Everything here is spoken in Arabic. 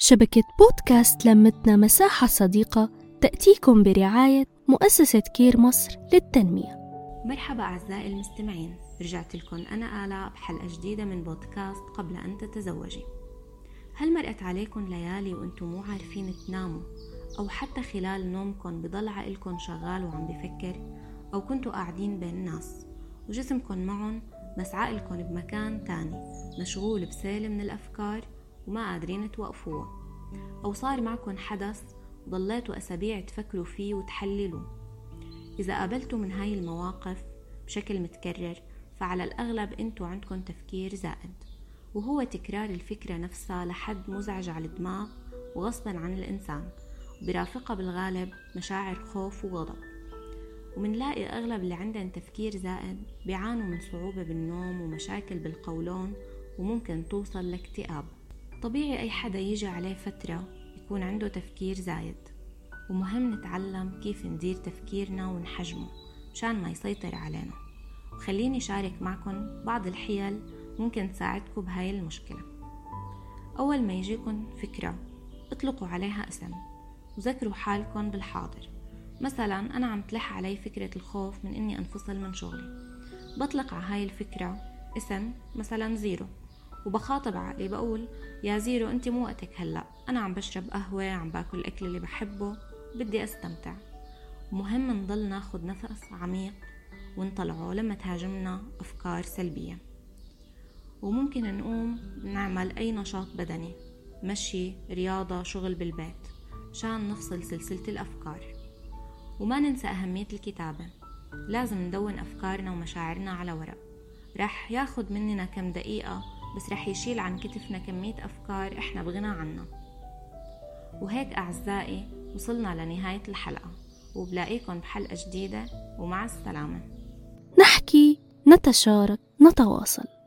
شبكة بودكاست لمتنا مساحة صديقة تأتيكم برعاية مؤسسة كير مصر للتنمية. مرحبا أعزائي المستمعين. رجعت لكم أنا آلاء بحلقة جديدة من بودكاست قبل أن تتزوجي. هل مرقت عليكم ليالي وأنتم مو عارفين تناموا أو حتى خلال نومكم بضل عقلكم شغال وعم بفكر أو كنتوا قاعدين بين الناس وجسمكم معهم بس عقلكم بمكان تاني مشغول بسيل من الأفكار وما قادرين توقفوها أو صار معكم حدث وضليتوا أسابيع تفكروا فيه وتحللوا إذا قابلتوا من هاي المواقف بشكل متكرر فعلى الأغلب أنتوا عندكم تفكير زائد. وهو تكرار الفكرة نفسها لحد مزعج على الدماغ وغصبا عن الإنسان وبرافقها بالغالب مشاعر خوف وغضب. ومنلاقي أغلب اللي عندهم تفكير زائد بيعانوا من صعوبة بالنوم ومشاكل بالقولون وممكن توصل لاكتئاب. طبيعي أي حدا يجي عليه فترة يكون عنده تفكير زايد ومهم نتعلم كيف ندير تفكيرنا ونحجمه مشان ما يسيطر علينا. وخليني شارك معكم بعض الحيل ممكن تساعدكم بهاي المشكلة. أول ما يجيكم فكرة اطلقوا عليها اسم وذكروا حالكم بالحاضر. مثلا أنا عم تلح علي فكرة الخوف من إني أنفصل من شغلي. بطلق على هاي الفكرة اسم مثلا زيرو. وبخاطب عقلي بقول يا زيرو أنت مو وقتك هلأ. أنا عم بشرب قهوة عم باكل الاكل اللي بحبه. بدي أستمتع. مهم نضل ناخد نفس عميق ونطلعه لما تهاجمنا أفكار سلبية. وممكن نقوم نعمل أي نشاط بدني مشي رياضة شغل بالبيت مشان نفصل سلسلة الأفكار. وما ننسى أهمية الكتابة. لازم ندون أفكارنا ومشاعرنا على ورق. رح ياخد مننا كم دقيقة بس رح يشيل عن كتفنا كمية أفكار إحنا بغنى عنها. وهيك أعزائي وصلنا لنهاية الحلقة. وبلاقيكم بحلقة جديدة ومع السلامة. نحكي نتشارك نتواصل.